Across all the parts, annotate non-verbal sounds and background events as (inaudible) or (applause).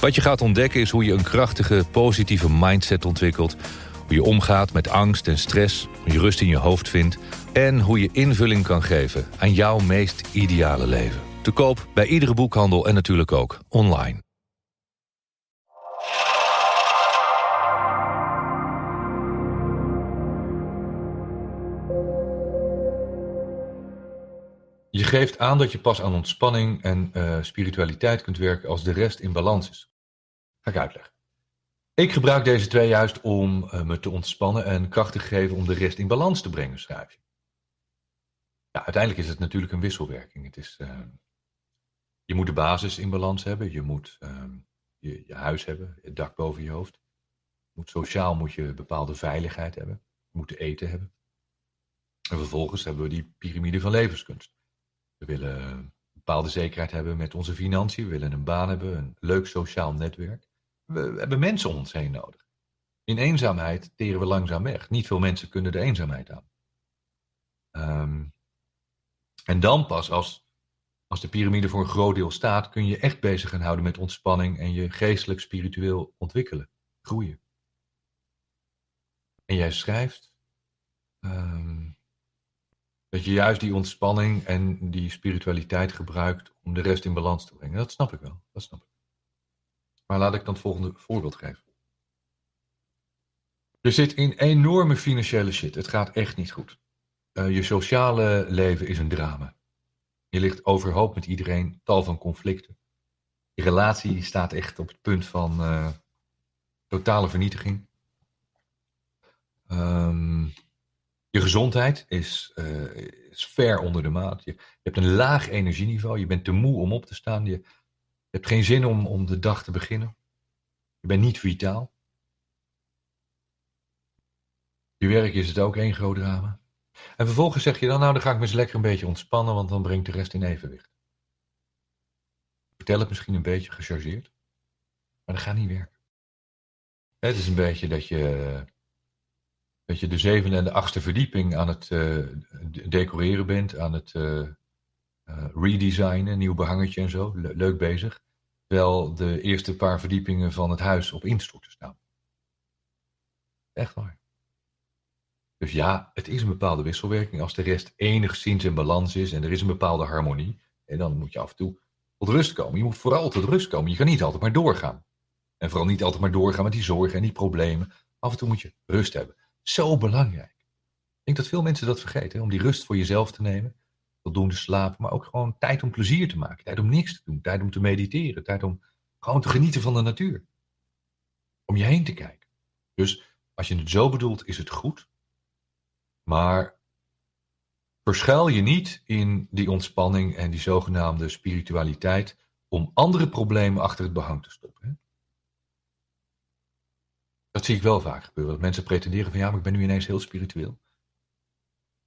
Wat je gaat ontdekken is hoe je een krachtige, positieve mindset ontwikkelt. Hoe je omgaat met angst en stress, hoe je rust in je hoofd vindt... en hoe je invulling kan geven aan jouw meest ideale leven. Te koop bij iedere boekhandel en natuurlijk ook online. Je geeft aan dat je pas aan ontspanning en uh, spiritualiteit kunt werken als de rest in balans is. Ga ik uitleggen. Ik gebruik deze twee juist om uh, me te ontspannen en kracht te geven om de rest in balans te brengen, schrijf je. Uiteindelijk is het natuurlijk een wisselwerking. Het is, uh, je moet de basis in balans hebben, je moet je, je, huis hebben, het dak boven je hoofd. Moet, sociaal moet je bepaalde veiligheid hebben, je moet te eten hebben. En vervolgens hebben we die piramide van levenskunst. We willen een bepaalde zekerheid hebben met onze financiën. We willen een baan hebben, een leuk sociaal netwerk. We, hebben mensen om ons heen nodig. In eenzaamheid teren we langzaam weg. Niet veel mensen kunnen de eenzaamheid aan. Um, en dan pas als, als de piramide voor een groot deel staat, kun je echt bezig gaan houden met ontspanning en je geestelijk, spiritueel ontwikkelen, groeien. En jij schrijft, um, dat je juist die ontspanning en die spiritualiteit gebruikt om de rest in balans te brengen. Dat snap ik wel. Dat snap ik. Maar laat ik dan het volgende voorbeeld geven. Je zit in enorme financiële shit. Het gaat echt niet goed. Uh, je sociale leven is een drama. Je ligt overhoop met iedereen, tal van conflicten. Je relatie staat echt op het punt van uh, totale vernietiging. Um, je gezondheid is, uh, is ver onder de maat. Je, je, hebt een laag energieniveau. Je bent te moe om op te staan. Je, je hebt geen zin om, om de dag te beginnen. Je bent niet vitaal. Je werk is het ook één groot drama. En vervolgens zeg je dan, nou dan ga ik me eens lekker een beetje ontspannen, want dan brengt de rest in evenwicht. Vertel het misschien een beetje gechargeerd, maar dat gaat niet werken. Het is een beetje dat je dat je de zevende en de achtste verdieping aan het uh, decoreren bent, aan het uh, redesignen, nieuw behangertje en zo. Le leuk bezig. Terwijl de eerste paar verdiepingen van het huis op instorten staan. Echt waar. Dus ja, het is een bepaalde wisselwerking. Als de rest enigszins in balans is en er is een bepaalde harmonie, en dan moet je af en toe tot rust komen. Je moet vooral tot rust komen. Je kan niet altijd maar doorgaan. En vooral niet altijd maar doorgaan met die zorgen en die problemen. Af en toe moet je rust hebben. Zo belangrijk. Ik denk dat veel mensen dat vergeten, om die rust voor jezelf te nemen, voldoende slapen, maar ook gewoon tijd om plezier te maken, tijd om niks te doen, tijd om te mediteren, tijd om gewoon te genieten van de natuur. Om je heen te kijken. Dus als je het zo bedoelt, is het goed. Maar verschuil je niet in die ontspanning en die zogenaamde spiritualiteit om andere problemen achter het behang te stoppen. Dat zie ik wel vaak gebeuren. Dat mensen pretenderen van ja, maar ik ben nu ineens heel spiritueel.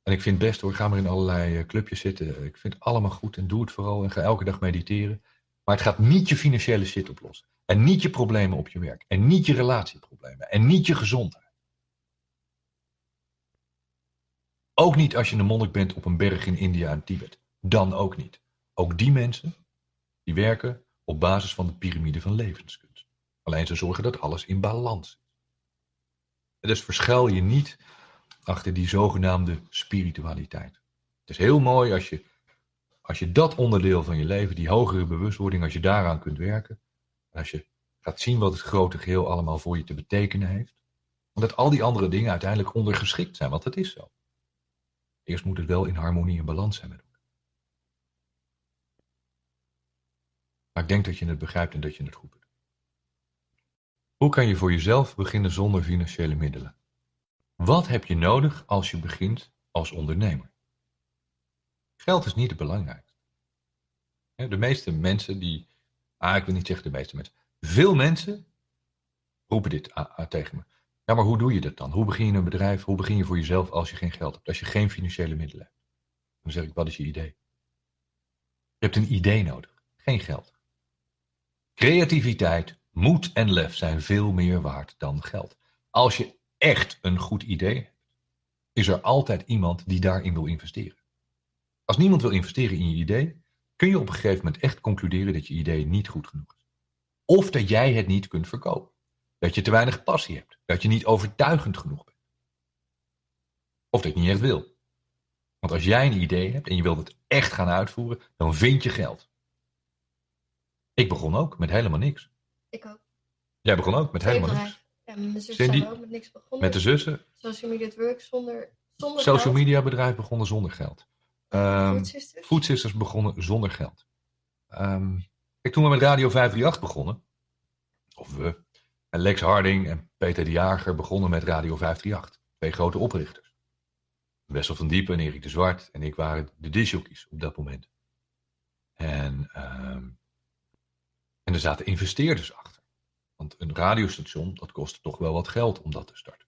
En ik vind het best hoor, ga maar in allerlei eh, clubjes zitten. Ik vind het allemaal goed en doe het vooral en ga elke dag mediteren. Maar het gaat niet je financiële shit oplossen. En niet je problemen op je werk. En niet je relatieproblemen. En niet je gezondheid. Ook niet als je een monnik bent op een berg in India en Tibet. Dan ook niet. Ook die mensen, die werken op basis van de piramide van levenskunst. Alleen ze zorgen dat alles in balans is. Dus verschuil je niet achter die zogenaamde spiritualiteit. Het is heel mooi als je, als je dat onderdeel van je leven, die hogere bewustwording, als je daaraan kunt werken. Als je gaat zien wat het grote geheel allemaal voor je te betekenen heeft. Omdat al die andere dingen uiteindelijk ondergeschikt zijn, want dat is zo. Eerst moet het wel in harmonie en balans zijn met elkaar. Maar ik denk dat je het begrijpt en dat je het goed doet. Hoe kan je voor jezelf beginnen zonder financiële middelen? Wat heb je nodig als je begint als ondernemer? Geld is niet het belangrijkste. De meeste mensen die, ah ik wil niet zeggen de meeste mensen, Veel mensen roepen dit tegen me. Ja, maar hoe doe je dat dan? Hoe begin je een bedrijf? Hoe begin je voor jezelf als je geen geld hebt? Als je geen financiële middelen hebt? Dan zeg ik, wat is je idee? Je hebt een idee nodig, geen geld. Creativiteit, moed en lef zijn veel meer waard dan geld. Als je echt een goed idee is er altijd iemand die daarin wil investeren. Als niemand wil investeren in je idee, kun je op een gegeven moment echt concluderen dat je idee niet goed genoeg is. Of dat jij het niet kunt verkopen. Dat je te weinig passie hebt. Dat je niet overtuigend genoeg bent. Of dat je niet echt wil. Want als jij een idee hebt en je wilt het echt gaan uitvoeren, dan vind je geld. Ik begon ook met helemaal niks. Ik ook. Jij begon ook met helemaal niks. Mijn zus Cindy, ook met niks begonnen. Met de zussen? Social media work zonder, zonder Social media bedrijf begonnen zonder geld. Um, Food, Sisters? begonnen zonder geld. Um, kijk, toen we met Radio 538 begonnen, of we, en Lex Harding en Peter de Jager begonnen met Radio 538. Twee grote oprichters. Wessel van Diepen en Erik de Zwart en ik waren de disjockeys op dat moment. En, um, en er zaten investeerders achter. Want een radiostation, dat kostte toch wel wat geld om dat te starten.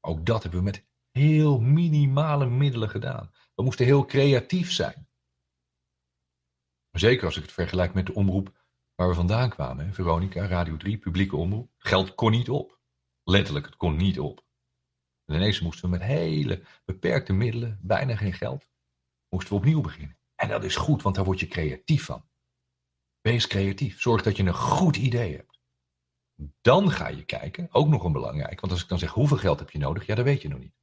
Ook dat hebben we met heel minimale middelen gedaan. We moesten heel creatief zijn. Zeker als ik het vergelijk met de omroep waar we vandaan kwamen. Veronica, Radio 3, publieke omroep. Geld kon niet op. Letterlijk, het kon niet op. En ineens moesten we met hele beperkte middelen, bijna geen geld, moesten we opnieuw beginnen. En dat is goed, want daar word je creatief van. Wees creatief. Zorg dat je een goed idee hebt. Dan ga je kijken, ook nog een belangrijk, want als ik dan zeg hoeveel geld heb je nodig, ja, dat weet je nog niet.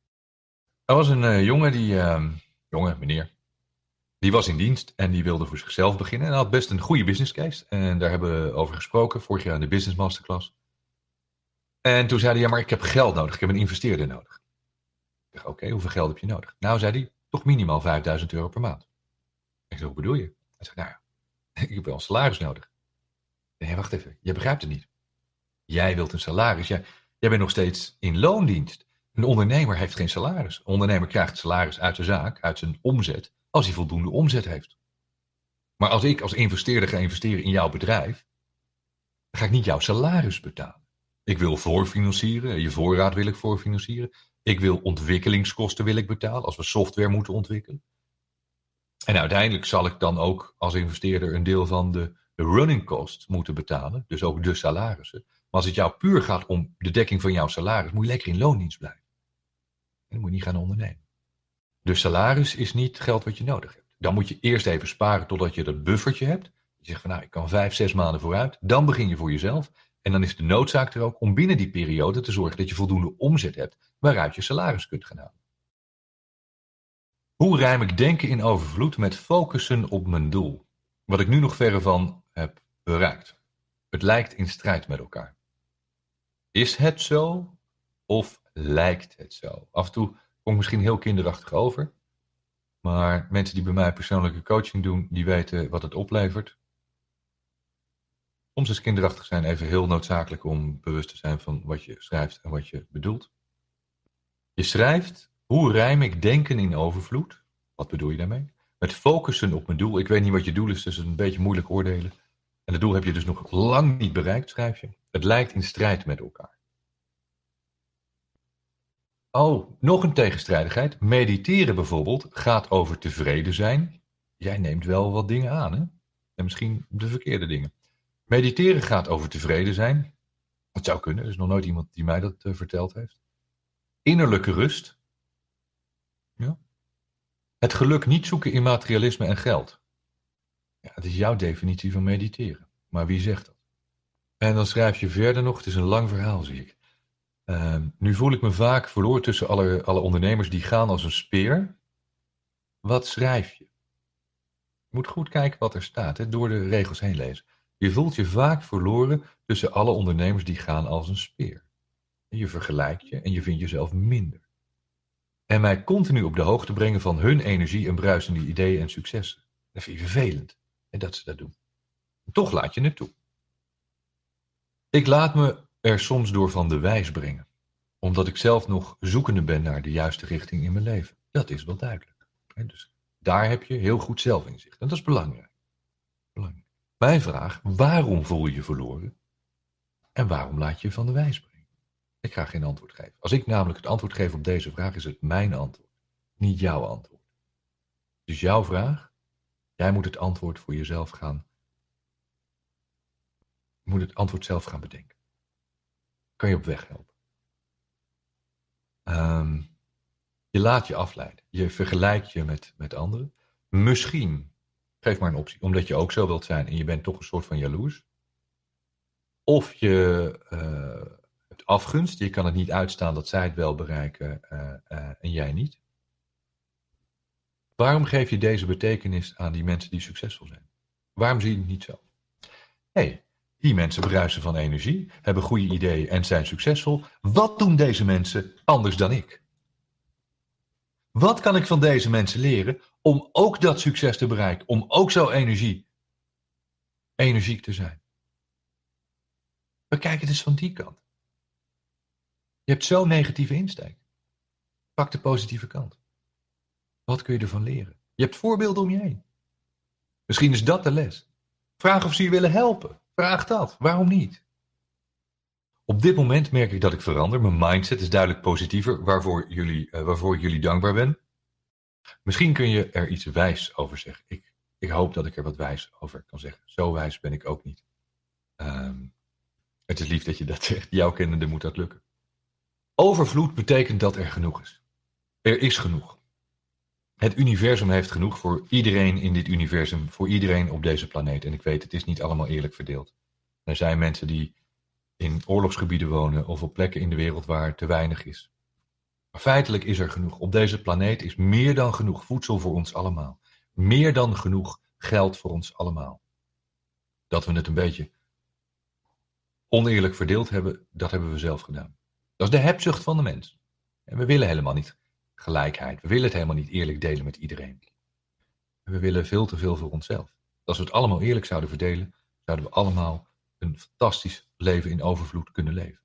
Er was een uh, jongen die, uh, jongen, meneer, die was in dienst en die wilde voor zichzelf beginnen. En had best een goede business case. En daar hebben we over gesproken vorig jaar in de Business Masterclass. En toen zei hij, ja, maar ik heb geld nodig. Ik heb een investeerder nodig. Ik dacht, oké, hoeveel geld heb je nodig? Nou, zei hij, toch minimaal 5000 euro per maand. Ik zei, hoe bedoel je? Hij zei, nou ja, (laughs) ik heb wel een salaris nodig. Nee, wacht even, je begrijpt het niet. Jij wilt een salaris. Jij, jij bent nog steeds in loondienst. Een ondernemer heeft geen salaris. Een ondernemer krijgt salaris uit de zaak, uit zijn omzet als hij voldoende omzet heeft. Maar als ik als investeerder ga investeren in jouw bedrijf, ga ik niet jouw salaris betalen. Ik wil voorfinancieren, je voorraad wil ik voorfinancieren. Ik wil ontwikkelingskosten wil ik betalen als we software moeten ontwikkelen. En uiteindelijk zal ik dan ook als investeerder een deel van de running cost moeten betalen, dus ook de salarissen. Maar als het jou puur gaat om de dekking van jouw salaris, moet je lekker in loondienst blijven. En dan moet je niet gaan ondernemen. Dus salaris is niet geld wat je nodig hebt. Dan moet je eerst even sparen totdat je dat buffertje hebt. Je zegt van nou, ik kan vijf, zes maanden vooruit. Dan begin je voor jezelf. En dan is de noodzaak er ook om binnen die periode te zorgen dat je voldoende omzet hebt waaruit je salaris kunt gaan halen. Hoe ruim ik denken in overvloed met focussen op mijn doel? Wat ik nu nog verre van heb bereikt. Het lijkt in strijd met elkaar. Is het zo of lijkt het zo? Af en toe Komt misschien heel kinderachtig over. Maar mensen die bij mij persoonlijke coaching doen, die weten wat het oplevert. Soms is kinderachtig zijn even heel noodzakelijk om bewust te zijn van wat je schrijft en wat je bedoelt. Je schrijft, hoe rijm ik denken in overvloed? Wat bedoel je daarmee? Met focussen op mijn doel. Ik weet niet wat je doel is, dus het is een beetje moeilijk oordelen. En het doel heb je dus nog lang niet bereikt, schrijf je. Het lijkt in strijd met elkaar. Oh, nog een tegenstrijdigheid. Mediteren bijvoorbeeld gaat over tevreden zijn. Jij neemt wel wat dingen aan, hè? En misschien de verkeerde dingen. Mediteren gaat over tevreden zijn. Dat zou kunnen, er is nog nooit iemand die mij dat uh, verteld heeft. Innerlijke rust. Ja. Het geluk niet zoeken in materialisme en geld. Ja, het is jouw definitie van mediteren. Maar wie zegt dat? En dan schrijf je verder nog, het is een lang verhaal, zie ik. Ehm, nu voel ik me vaak verloren tussen alle, alle ondernemers die gaan als een speer. Wat schrijf je? Je moet goed kijken wat er staat, door de regels heen lezen. Je voelt je vaak verloren tussen alle ondernemers die gaan als een speer. Je vergelijkt je en je vindt jezelf minder. En mij continu op de hoogte brengen van hun energie en bruisende ideeën en successen. Dat vind je vervelend en dat ze dat doen. toch laat je het toe. Ik laat me er soms door van de wijs brengen, omdat ik zelf nog zoekende ben naar de juiste richting in mijn leven. Dat is wel duidelijk. Dus daar heb je heel goed zelfinzicht en dat is belangrijk. belangrijk. Mijn vraag, waarom voel je je verloren? En waarom laat je je van de wijs brengen? Ik ga geen antwoord geven. Als ik namelijk het antwoord geef op deze vraag, is het mijn antwoord, niet jouw antwoord. Dus jouw vraag, jij moet het antwoord voor jezelf gaan. Moet het antwoord zelf gaan bedenken. Kan je op weg helpen. Ehm, je laat je afleiden. Je vergelijkt je met, met anderen. Misschien, geef maar een optie, omdat je ook zo wilt zijn en je bent toch een soort van jaloers. Of je uh, hebt afgunst, je kan het niet uitstaan dat zij het wel bereiken uh, uh, en jij niet. Waarom geef je deze betekenis aan die mensen die succesvol zijn? Waarom zie je het niet zo? Hey, die mensen bruisen van energie, hebben goede ideeën en zijn succesvol. Wat doen deze mensen anders dan ik? Wat kan ik van deze mensen leren om ook dat succes te bereiken, om ook zo energie, energiek te zijn? Bekijk het eens van die kant. Je hebt zo'n negatieve insteek. Pak de positieve kant. Wat kun je ervan leren? Je hebt voorbeelden om je heen. Misschien is dat de les. Vraag of ze je willen helpen. Vraag dat. Waarom niet? Op dit moment merk ik dat ik verander. Mijn mindset is duidelijk positiever, waarvoor jullie, uh, waarvoor ik jullie dankbaar ben. Misschien kun je er iets wijs over zeggen. Ik, ik hoop dat ik er wat wijs over kan zeggen. Zo wijs ben ik ook niet. Um, het is lief dat je dat zegt. Jouw kennende moet dat lukken. Overvloed betekent dat er genoeg is. Er is genoeg. Het universum heeft genoeg voor iedereen in dit universum, voor iedereen op deze planeet. En ik weet, het is niet allemaal eerlijk verdeeld. Er zijn mensen die in oorlogsgebieden wonen of op plekken in de wereld waar te weinig is. Maar feitelijk is er genoeg. Op deze planeet is meer dan genoeg voedsel voor ons allemaal. Meer dan genoeg geld voor ons allemaal. Dat we het een beetje oneerlijk verdeeld hebben, dat hebben we zelf gedaan. Dat is de hebzucht van de mens. En we willen helemaal niet gelijkheid. We willen het helemaal niet eerlijk delen met iedereen. En we willen veel te veel voor onszelf. Als we het allemaal eerlijk zouden verdelen, zouden we allemaal een fantastisch leven in overvloed kunnen leven.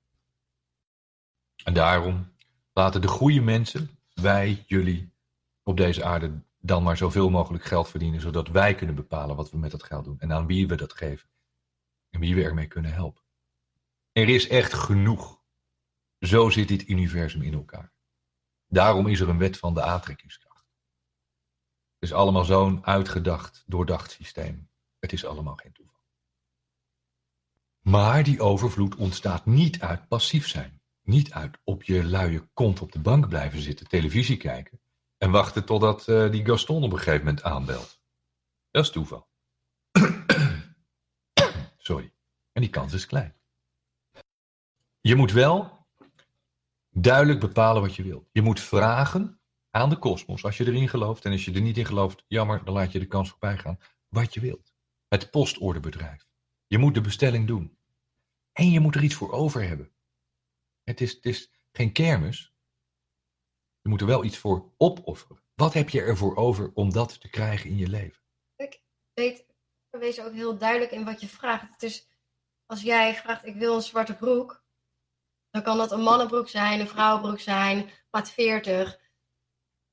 En daarom laten de goede mensen, wij, jullie, op deze aarde dan maar zoveel mogelijk geld verdienen, zodat wij kunnen bepalen wat we met dat geld doen en aan wie we dat geven en wie we ermee kunnen helpen. Er is echt genoeg. Zo zit dit universum in elkaar. Daarom is er een wet van de aantrekkingskracht. Het is allemaal zo'n uitgedacht, doordacht systeem. Het is allemaal geen toeval. Maar die overvloed ontstaat niet uit passief zijn. Niet uit op je luie kont op de bank blijven zitten, televisie kijken en wachten totdat uh, die Gaston op een gegeven moment aanbelt. Dat is toeval. (coughs) Sorry. En die kans is klein. Je moet wel duidelijk bepalen wat je wilt. Je moet vragen aan de kosmos, als je erin gelooft. En als je er niet in gelooft, jammer, dan laat je de kans voorbij gaan. Wat je wilt. Het postorderbedrijf. Je moet de bestelling doen. En je moet er iets voor over hebben. Het is, het is geen kermis. Je moet er wel iets voor opofferen. Wat heb je ervoor over om dat te krijgen in je leven? Ik weet, wees ook heel duidelijk in wat je vraagt. Het is, als jij vraagt, ik wil een zwarte broek, dan kan dat een mannenbroek zijn, een vrouwenbroek zijn, maat 40.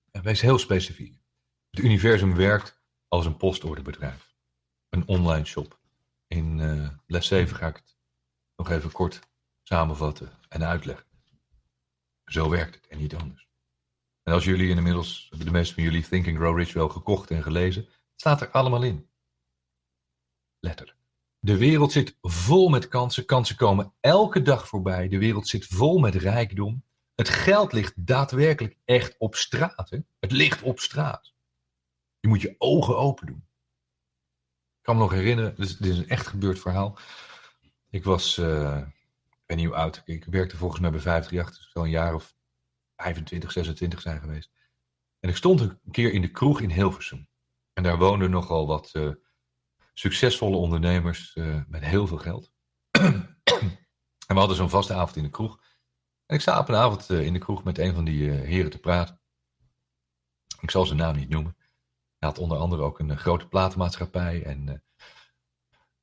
Ja, wees heel specifiek. Het universum werkt als een postorderbedrijf. Een online shop. In uh, les 7 ga ik het nog even kort samenvatten en uitleggen. Zo werkt het en niet anders. En als jullie inmiddels, de meeste van jullie Think and Grow Rich wel gekocht en gelezen, staat er allemaal in. Letterlijk. De wereld zit vol met kansen. Kansen komen elke dag voorbij. De wereld zit vol met rijkdom. Het geld ligt daadwerkelijk echt op straat. Hè? Het ligt op straat. Je moet je ogen open doen. Ik kan me nog herinneren, dit is, een echt gebeurd verhaal. Ik was, uh, ik ben nieuw oud. Ik werkte volgens mij bij 538, dus wel een jaar of 25, 26 zijn geweest. En ik stond een keer in de kroeg in Hilversum. En daar woonden nogal wat uh, succesvolle ondernemers uh, met heel veel geld. (clears throat) en we hadden zo'n vaste avond in de kroeg. En ik sta op een avond uh, in de kroeg met een van die uh, heren te praten. Ik zal zijn naam niet noemen. Hij had onder andere ook een grote platenmaatschappij. En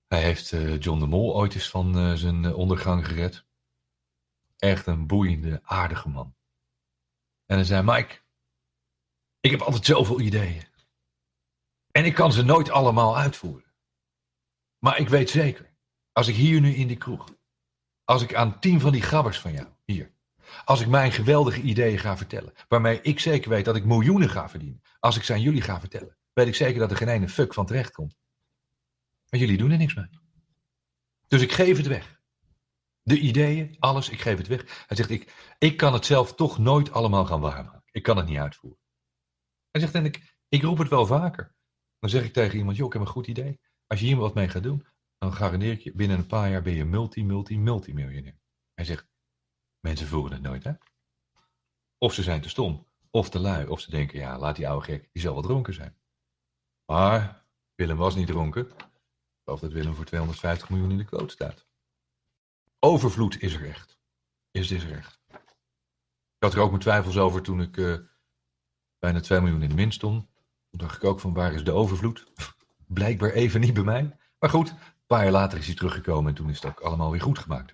hij heeft John de Mol ooit eens van zijn ondergang gered. Echt een boeiende, aardige man. En hij zei: Mike, ik heb altijd zoveel ideeën. En ik kan ze nooit allemaal uitvoeren. Maar ik weet zeker, als ik hier nu in die kroeg Als ik aan tien van die gabbers van jou, hier. Als ik mijn geweldige ideeën ga vertellen. Waarmee ik zeker weet dat ik miljoenen ga verdienen. Als ik ze aan jullie ga vertellen. Weet ik zeker dat er geen ene fuck van terecht komt. Maar jullie doen er niks mee. Dus ik geef het weg. De ideeën, alles, ik geef het weg. Hij zegt, ik, ik kan het zelf toch nooit allemaal gaan waarmaken. Ik kan het niet uitvoeren. Hij zegt, en ik, ik roep het wel vaker. Dan zeg ik tegen iemand, joh, ik heb een goed idee. Als je hier wat mee gaat doen, dan garandeer ik je, binnen een paar jaar ben je multi, multi, multimiljonair. Hij zegt, mensen voeren het nooit, hè? Of ze zijn te stom, of te lui, of ze denken, ja, laat die oude gek, die zal wel dronken zijn. Maar Willem was niet dronken. Ik dat Willem voor 250 miljoen in de quote staat. Overvloed is er echt. Is dit er echt. Ik had er ook mijn twijfels over toen ik uh, bijna 2 miljoen in de min stond. Toen dacht ik ook van waar is de overvloed? Blijkbaar even niet bij mij. Maar goed, een paar jaar later is hij teruggekomen en toen is het ook allemaal weer goed gemaakt.